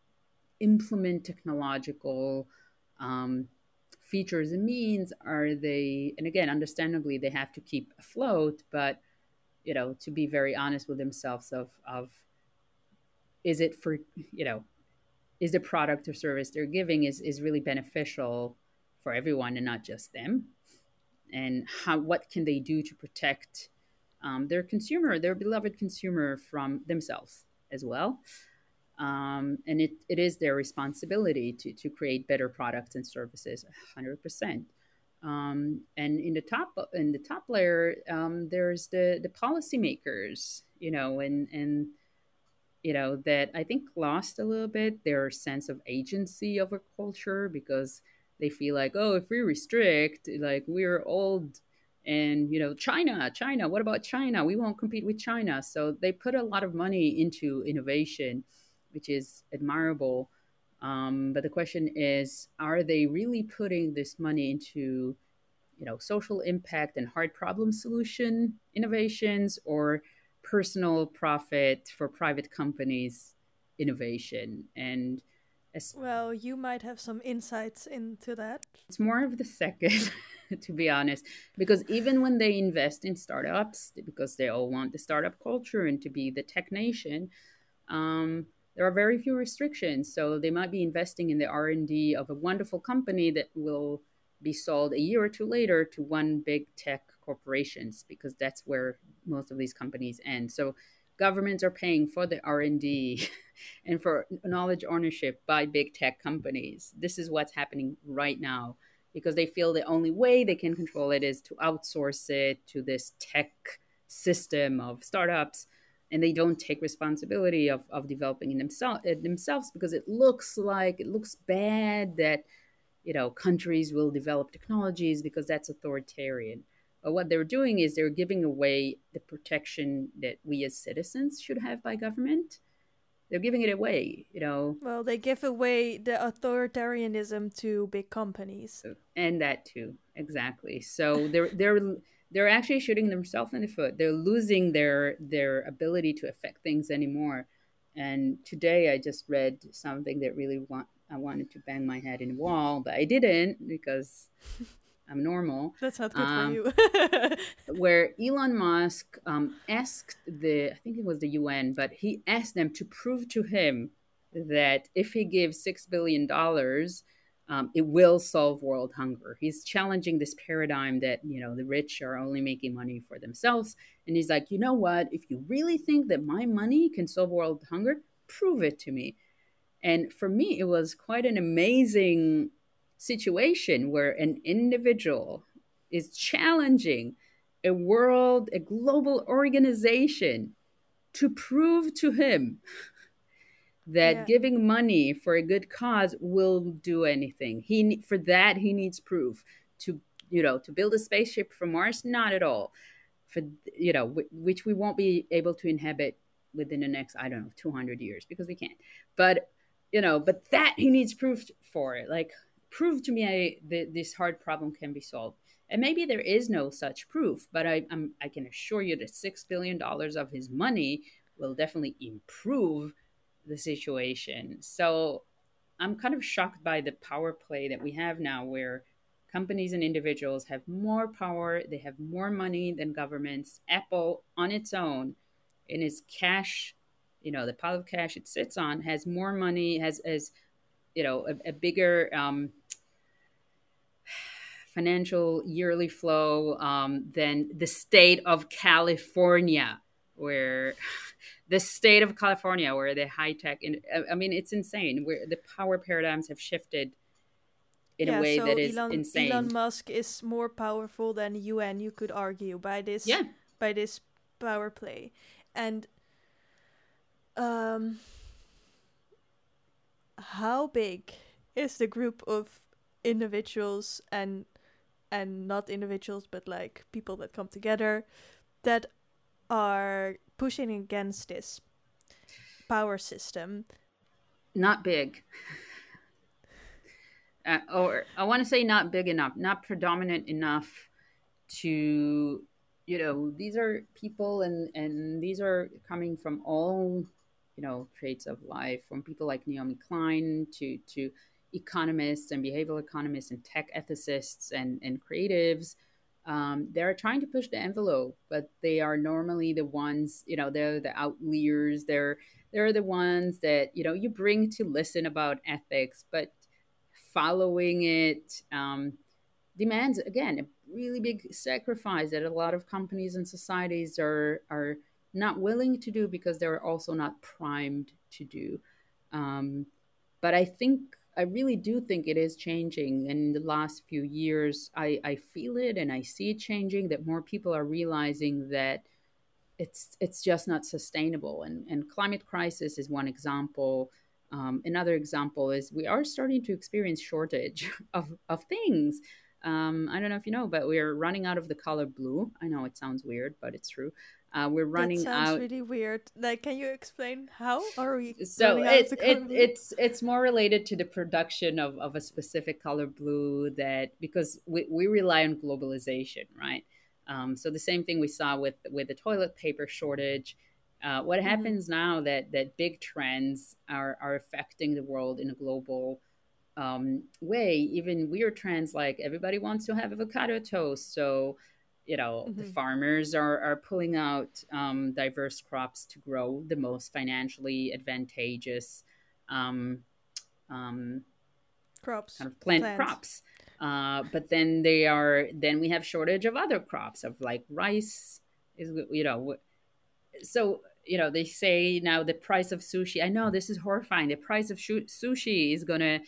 S2: implement technological um, features and means, are they? And again, understandably, they have to keep afloat, but you know, to be very honest with themselves of of is it for you know is the product or service they're giving is, is really beneficial for everyone and not just them and how what can they do to protect um, their consumer their beloved consumer from themselves as well. Um, and it, it is their responsibility to, to create better products and services 100% um, and in the top in the top layer um, there's the the policymakers you know and and you know, that I think lost a little bit their sense of agency of a culture because they feel like, oh, if we restrict, like we're old and, you know, China, China, what about China? We won't compete with China. So they put a lot of money into innovation, which is admirable. Um, but the question is, are they really putting this money into, you know, social impact and hard problem solution innovations or personal profit for private companies innovation and
S1: well you might have some insights into that
S2: it's more of the second to be honest because even when they invest in startups because they all want the startup culture and to be the tech nation um, there are very few restrictions so they might be investing in the r&d of a wonderful company that will be sold a year or two later to one big tech corporations because that's where most of these companies end. So governments are paying for the R&D and for knowledge ownership by big tech companies. This is what's happening right now because they feel the only way they can control it is to outsource it to this tech system of startups and they don't take responsibility of, of developing it themselves, uh, themselves because it looks like it looks bad that you know countries will develop technologies because that's authoritarian but what they're doing is they're giving away the protection that we as citizens should have by government. They're giving it away you know?
S1: Well they give away the authoritarianism to big companies.
S2: And that too exactly. So they're they're they're actually shooting themselves in the foot. They're losing their their ability to affect things anymore. And today i just read something that really want I wanted to bang my head in the wall, but I didn't because I'm normal.
S1: That's not good um, for
S2: you. where Elon Musk um, asked the, I think it was the UN, but he asked them to prove to him that if he gives six billion dollars, um, it will solve world hunger. He's challenging this paradigm that you know the rich are only making money for themselves, and he's like, you know what? If you really think that my money can solve world hunger, prove it to me. And for me, it was quite an amazing situation where an individual is challenging a world, a global organization to prove to him that yeah. giving money for a good cause will do anything. He for that he needs proof to you know to build a spaceship from Mars. Not at all. For you know which we won't be able to inhabit within the next I don't know 200 years because we can't. But you know, but that he needs proof for it. Like prove to me I, that this hard problem can be solved. And maybe there is no such proof, but I, I'm, I can assure you that six billion dollars of his money will definitely improve the situation. So I'm kind of shocked by the power play that we have now, where companies and individuals have more power, they have more money than governments. Apple, on its own, in its cash, you know, the pile of cash it sits on, has more money, has, has you know, a, a bigger um, financial yearly flow um, than the state of California, where the state of California, where the high tech, I mean, it's insane. Where the power paradigms have shifted in yeah, a way so that is
S1: Elon,
S2: insane.
S1: Elon Musk is more powerful than UN. You could argue by this.
S2: Yeah.
S1: By this power play, and um, how big is the group of individuals and and not individuals but like people that come together that are pushing against this power system.
S2: Not big. Uh, or i want to say not big enough not predominant enough to you know these are people and and these are coming from all you know traits of life from people like naomi klein to to economists and behavioral economists and tech ethicists and, and creatives um, they're trying to push the envelope but they are normally the ones you know they're the outliers. They're they're the ones that you know you bring to listen about ethics but following it um, demands again a really big sacrifice that a lot of companies and societies are are not willing to do because they're also not primed to do. Um, but i think I really do think it is changing. In the last few years, I, I feel it and I see it changing. That more people are realizing that it's it's just not sustainable. And and climate crisis is one example. Um, another example is we are starting to experience shortage of of things. Um, I don't know if you know, but we are running out of the color blue. I know it sounds weird, but it's true. Uh, we're running
S1: that sounds
S2: out.
S1: really weird. Like, can you explain how are we?
S2: So it, it it's it's more related to the production of, of a specific color blue that because we, we rely on globalization, right? Um, so the same thing we saw with with the toilet paper shortage. Uh, what mm-hmm. happens now that that big trends are are affecting the world in a global um, way? Even weird trends like everybody wants to have avocado toast, so you know mm-hmm. the farmers are, are pulling out um, diverse crops to grow the most financially advantageous um, um,
S1: crops
S2: kind of plant Plants. crops uh, but then they are then we have shortage of other crops of like rice is you know so you know they say now the price of sushi i know this is horrifying the price of sushi is gonna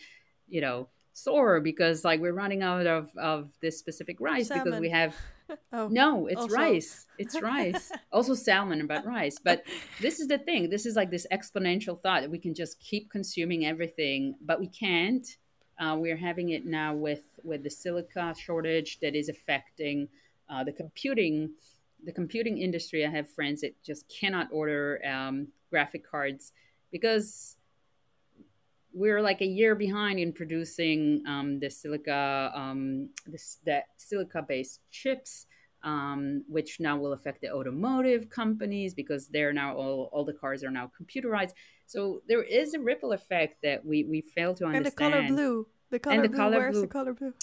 S2: you know soar because like we're running out of of this specific rice Salmon. because we have oh, no, it's also. rice. It's rice. also salmon, but rice. But this is the thing. This is like this exponential thought that we can just keep consuming everything, but we can't. Uh, we're having it now with with the silica shortage that is affecting uh, the computing the computing industry. I have friends that just cannot order um, graphic cards because we're like a year behind in producing um, the silica, um, this, that silica-based chips, um, which now will affect the automotive companies because they're now all, all the cars are now computerized. So there is a ripple effect that we, we fail to understand.
S1: And the color blue. The color and the blue. Color Where's blue. the color blue?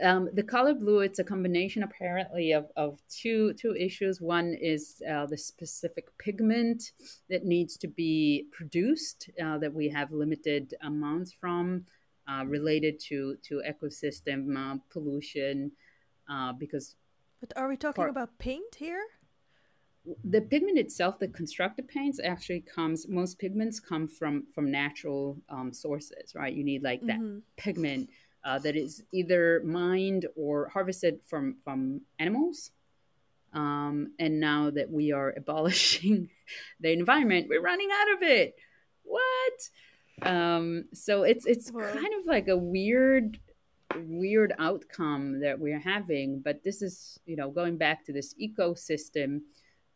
S2: Um, the color blue, it's a combination apparently of, of two two issues. One is uh, the specific pigment that needs to be produced uh, that we have limited amounts from, uh, related to to ecosystem uh, pollution, uh, because.
S1: But are we talking part, about paint here?
S2: The pigment itself, the constructed paints, actually comes. Most pigments come from from natural um, sources, right? You need like that mm-hmm. pigment uh, that is either mined or harvested from from animals. Um, and now that we are abolishing the environment, we're running out of it. What? Um, so it's it's kind of like a weird weird outcome that we're having. But this is you know going back to this ecosystem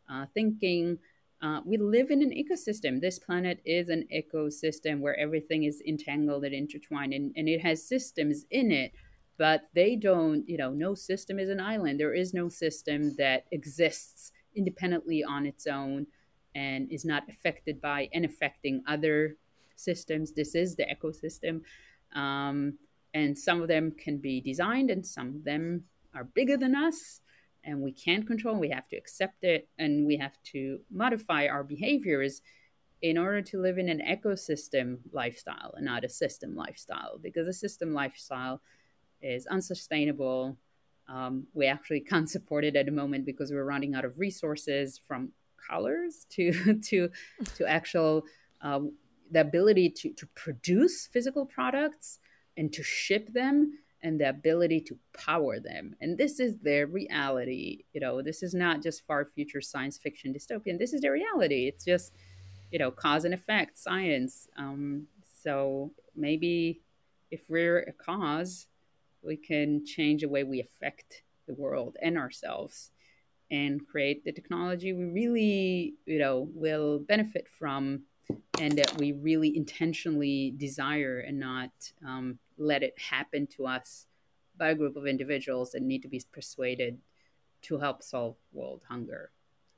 S2: uh, thinking. Uh, we live in an ecosystem. This planet is an ecosystem where everything is entangled and intertwined, and, and it has systems in it, but they don't, you know, no system is an island. There is no system that exists independently on its own and is not affected by and affecting other systems. This is the ecosystem. Um, and some of them can be designed, and some of them are bigger than us and we can't control we have to accept it and we have to modify our behaviors in order to live in an ecosystem lifestyle and not a system lifestyle because a system lifestyle is unsustainable. Um, we actually can't support it at the moment because we're running out of resources from colors to to to actual um, the ability to to produce physical products and to ship them and the ability to power them. And this is their reality. You know, this is not just far future science fiction dystopian. This is their reality. It's just, you know, cause and effect science. Um, so maybe if we're a cause, we can change the way we affect the world and ourselves and create the technology we really, you know, will benefit from and that we really intentionally desire and not um, let it happen to us by a group of individuals that need to be persuaded to help solve world hunger.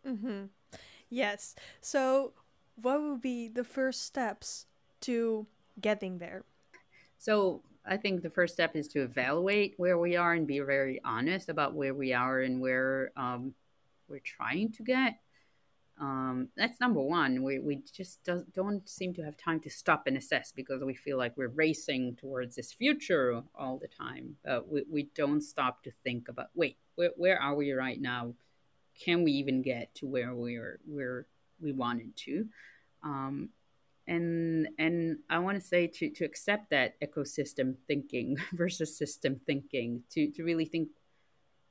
S1: Mm-hmm. Yes. So, what would be the first steps to getting there?
S2: So, I think the first step is to evaluate where we are and be very honest about where we are and where um, we're trying to get. Um, that's number one. We, we just do, don't seem to have time to stop and assess because we feel like we're racing towards this future all the time. But we, we don't stop to think about wait, where, where are we right now? Can we even get to where we're where we wanted to? Um, and and I want to say to to accept that ecosystem thinking versus system thinking to to really think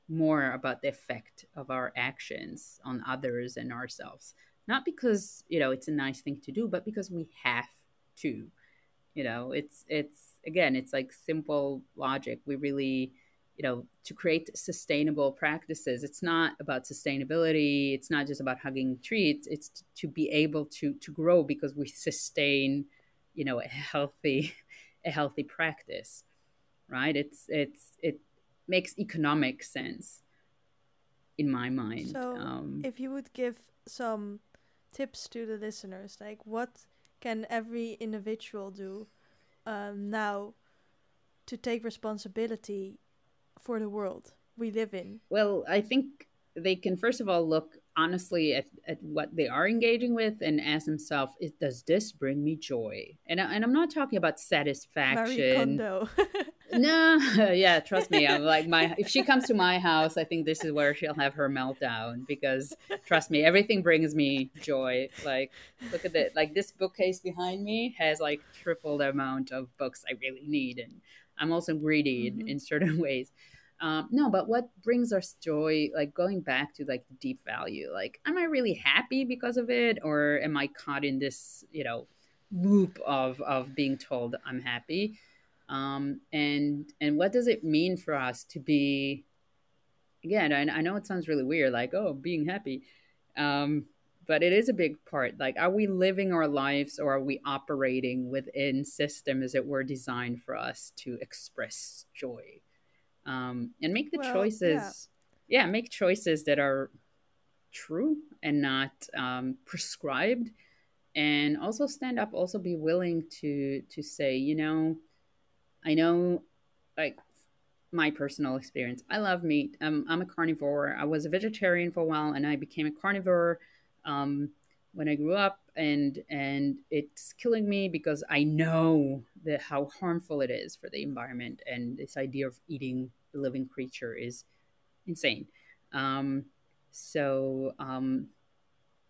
S2: more about the effect of our actions on others and ourselves. Not because, you know, it's a nice thing to do, but because we have to. You know, it's it's again, it's like simple logic. We really, you know, to create sustainable practices. It's not about sustainability. It's not just about hugging trees. It's to be able to to grow because we sustain, you know, a healthy a healthy practice. Right? It's it's it makes economic sense in my mind.
S1: So, um, if you would give some tips to the listeners, like what can every individual do um, now to take responsibility for the world we live in?
S2: Well, I think they can first of all look honestly at, at what they are engaging with and ask themselves, does this bring me joy? And, and I'm not talking about satisfaction. Marie
S1: Kondo.
S2: no, yeah, trust me. I'm like my if she comes to my house, I think this is where she'll have her meltdown because trust me, everything brings me joy. Like look at it. Like this bookcase behind me has like triple the amount of books I really need and I'm also greedy mm-hmm. in, in certain ways. Um, no, but what brings us joy, like going back to like deep value, like, am I really happy because of it? Or am I caught in this, you know, loop of, of being told I'm happy? Um, and, and what does it mean for us to be, again, I, I know it sounds really weird, like, oh, being happy. Um, but it is a big part. Like, are we living our lives or are we operating within systems that were designed for us to express joy? um, and make the well, choices. Yeah. yeah. make choices that are true and not um, prescribed, and also stand up. Also, be willing to to say, you know, I know, like my personal experience. I love meat. I'm I'm a carnivore. I was a vegetarian for a while, and I became a carnivore. Um, when I grew up, and and it's killing me because I know the how harmful it is for the environment, and this idea of eating a living creature is insane. Um, so um,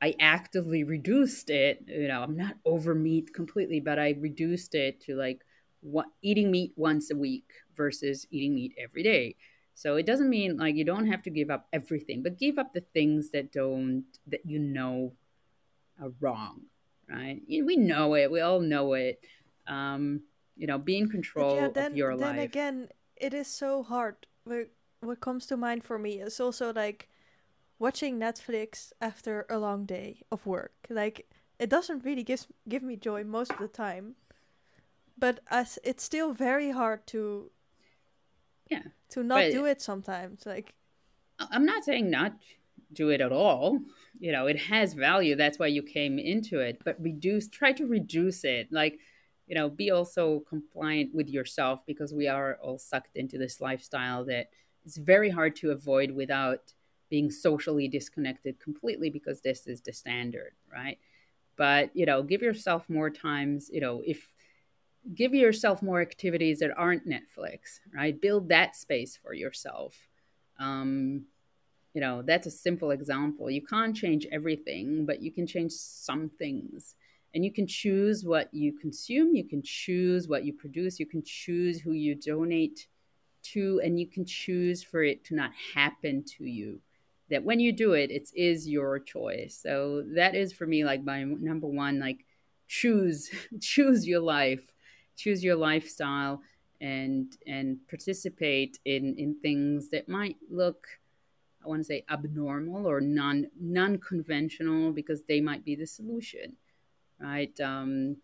S2: I actively reduced it. You know, I'm not over meat completely, but I reduced it to like what, eating meat once a week versus eating meat every day. So it doesn't mean like you don't have to give up everything, but give up the things that don't that you know are wrong, right? We know it. We all know it. Um, you know, be in control yeah,
S1: then,
S2: of your
S1: then
S2: life.
S1: Then again, it is so hard. What, what comes to mind for me is also like watching Netflix after a long day of work. Like it doesn't really give give me joy most of the time, but it's still very hard to
S2: yeah.
S1: to not but do it sometimes like
S2: i'm not saying not do it at all. You know it has value. That's why you came into it. But reduce try to reduce it. Like you know be also compliant with yourself because we are all sucked into this lifestyle that it's very hard to avoid without being socially disconnected completely because this is the standard right? But you know give yourself more times you know if give yourself more activities that aren't Netflix, right? Build that space for yourself. Um, you know, that's a simple example. You can't change everything, but you can change some things. And you can choose what you consume, you can choose what you produce, you can choose who you donate to, and you can choose for it to not happen to you. That when you do it, it is your choice. So that is for me like my number one, like choose, choose your life choose your lifestyle and and participate in in things that might look I want to say abnormal or non non conventional because they might be the solution, right? Um,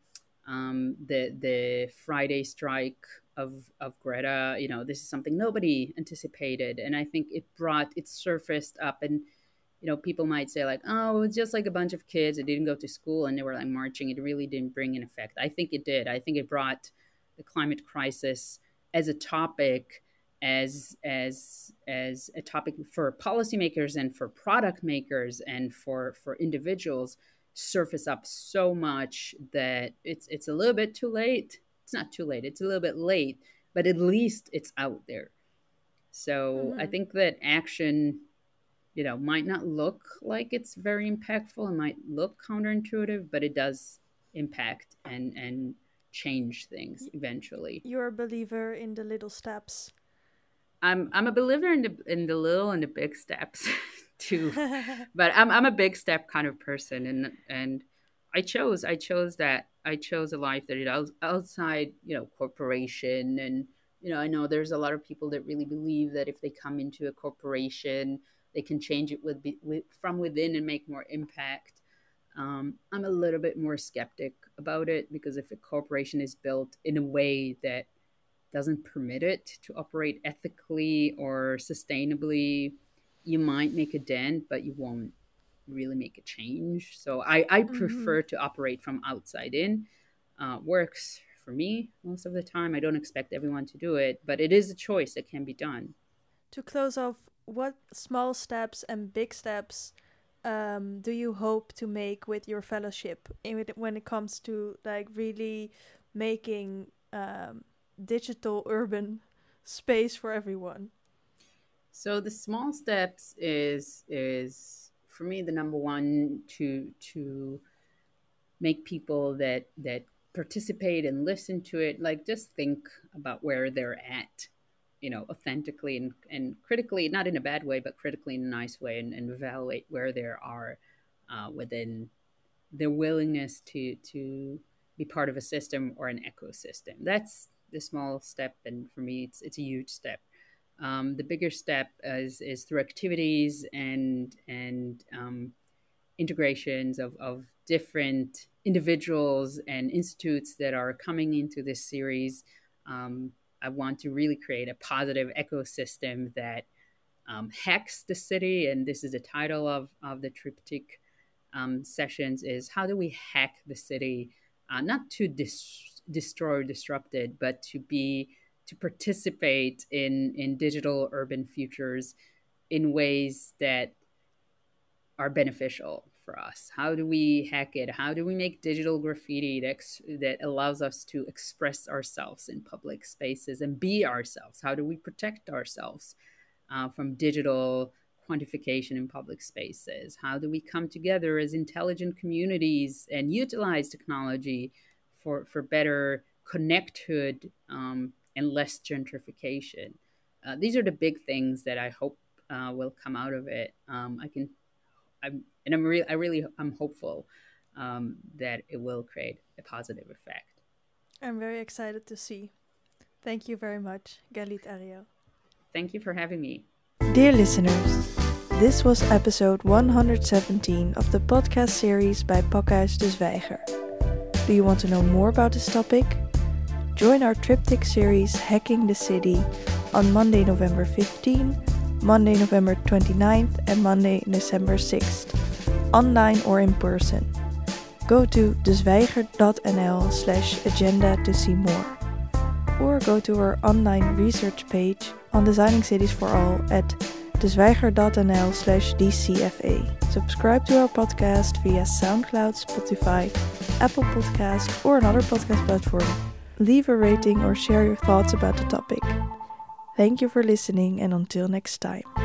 S2: um, the the Friday strike of of Greta, you know, this is something nobody anticipated, and I think it brought it surfaced up, and you know, people might say like, oh, it's just like a bunch of kids that didn't go to school and they were like marching. It really didn't bring an effect. I think it did. I think it brought the climate crisis as a topic as as as a topic for policymakers and for product makers and for for individuals surface up so much that it's it's a little bit too late it's not too late it's a little bit late but at least it's out there so mm-hmm. i think that action you know might not look like it's very impactful it might look counterintuitive but it does impact and and change things eventually.
S1: You're a believer in the little steps.
S2: I'm I'm a believer in the in the little and the big steps too. but I'm I'm a big step kind of person and and I chose I chose that I chose a life that is outside, you know, corporation and you know, I know there's a lot of people that really believe that if they come into a corporation, they can change it with, with from within and make more impact. Um, I'm a little bit more skeptic about it because if a corporation is built in a way that doesn't permit it to operate ethically or sustainably, you might make a dent, but you won't really make a change. So I, I mm-hmm. prefer to operate from outside in. Uh, works for me most of the time. I don't expect everyone to do it, but it is a choice that can be done.
S1: To close off, what small steps and big steps um, do you hope to make with your fellowship in, when it comes to like really making um, digital urban space for everyone?
S2: So the small steps is is for me the number one to to make people that that participate and listen to it like just think about where they're at you know, authentically and, and critically, not in a bad way, but critically in a nice way, and, and evaluate where there are uh, within their willingness to to be part of a system or an ecosystem. That's the small step, and for me, it's it's a huge step. Um, the bigger step is is through activities and and um, integrations of, of different individuals and institutes that are coming into this series. Um, I want to really create a positive ecosystem that um, hacks the city. And this is the title of, of the triptych um, sessions is how do we hack the city, uh, not to dis- destroy or disrupt it, but to be to participate in in digital urban futures in ways that are beneficial for us? How do we hack it? How do we make digital graffiti that, that allows us to express ourselves in public spaces and be ourselves? How do we protect ourselves uh, from digital quantification in public spaces? How do we come together as intelligent communities and utilize technology for, for better connecthood um, and less gentrification. Uh, these are the big things that I hope uh, will come out of it. Um, I can, I'm, and I'm really, I really, I'm hopeful um, that it will create a positive effect.
S1: I'm very excited to see. Thank you very much, Galit Ariel.
S2: Thank you for having me.
S1: Dear listeners, this was episode 117 of the podcast series by Pakhuis de Zwijger. Do you want to know more about this topic? Join our triptych series Hacking the City on Monday, November 15, Monday, November 29th, and Monday, December 6th, online or in person. Go to dezwijger.nl slash agenda to see more. Or go to our online research page on Designing Cities for All at dezwijger.nl slash dcfa. Subscribe to our podcast via SoundCloud, Spotify, Apple Podcast or another podcast platform. Leave a rating or share your thoughts about the topic. Thank you for listening and until next time.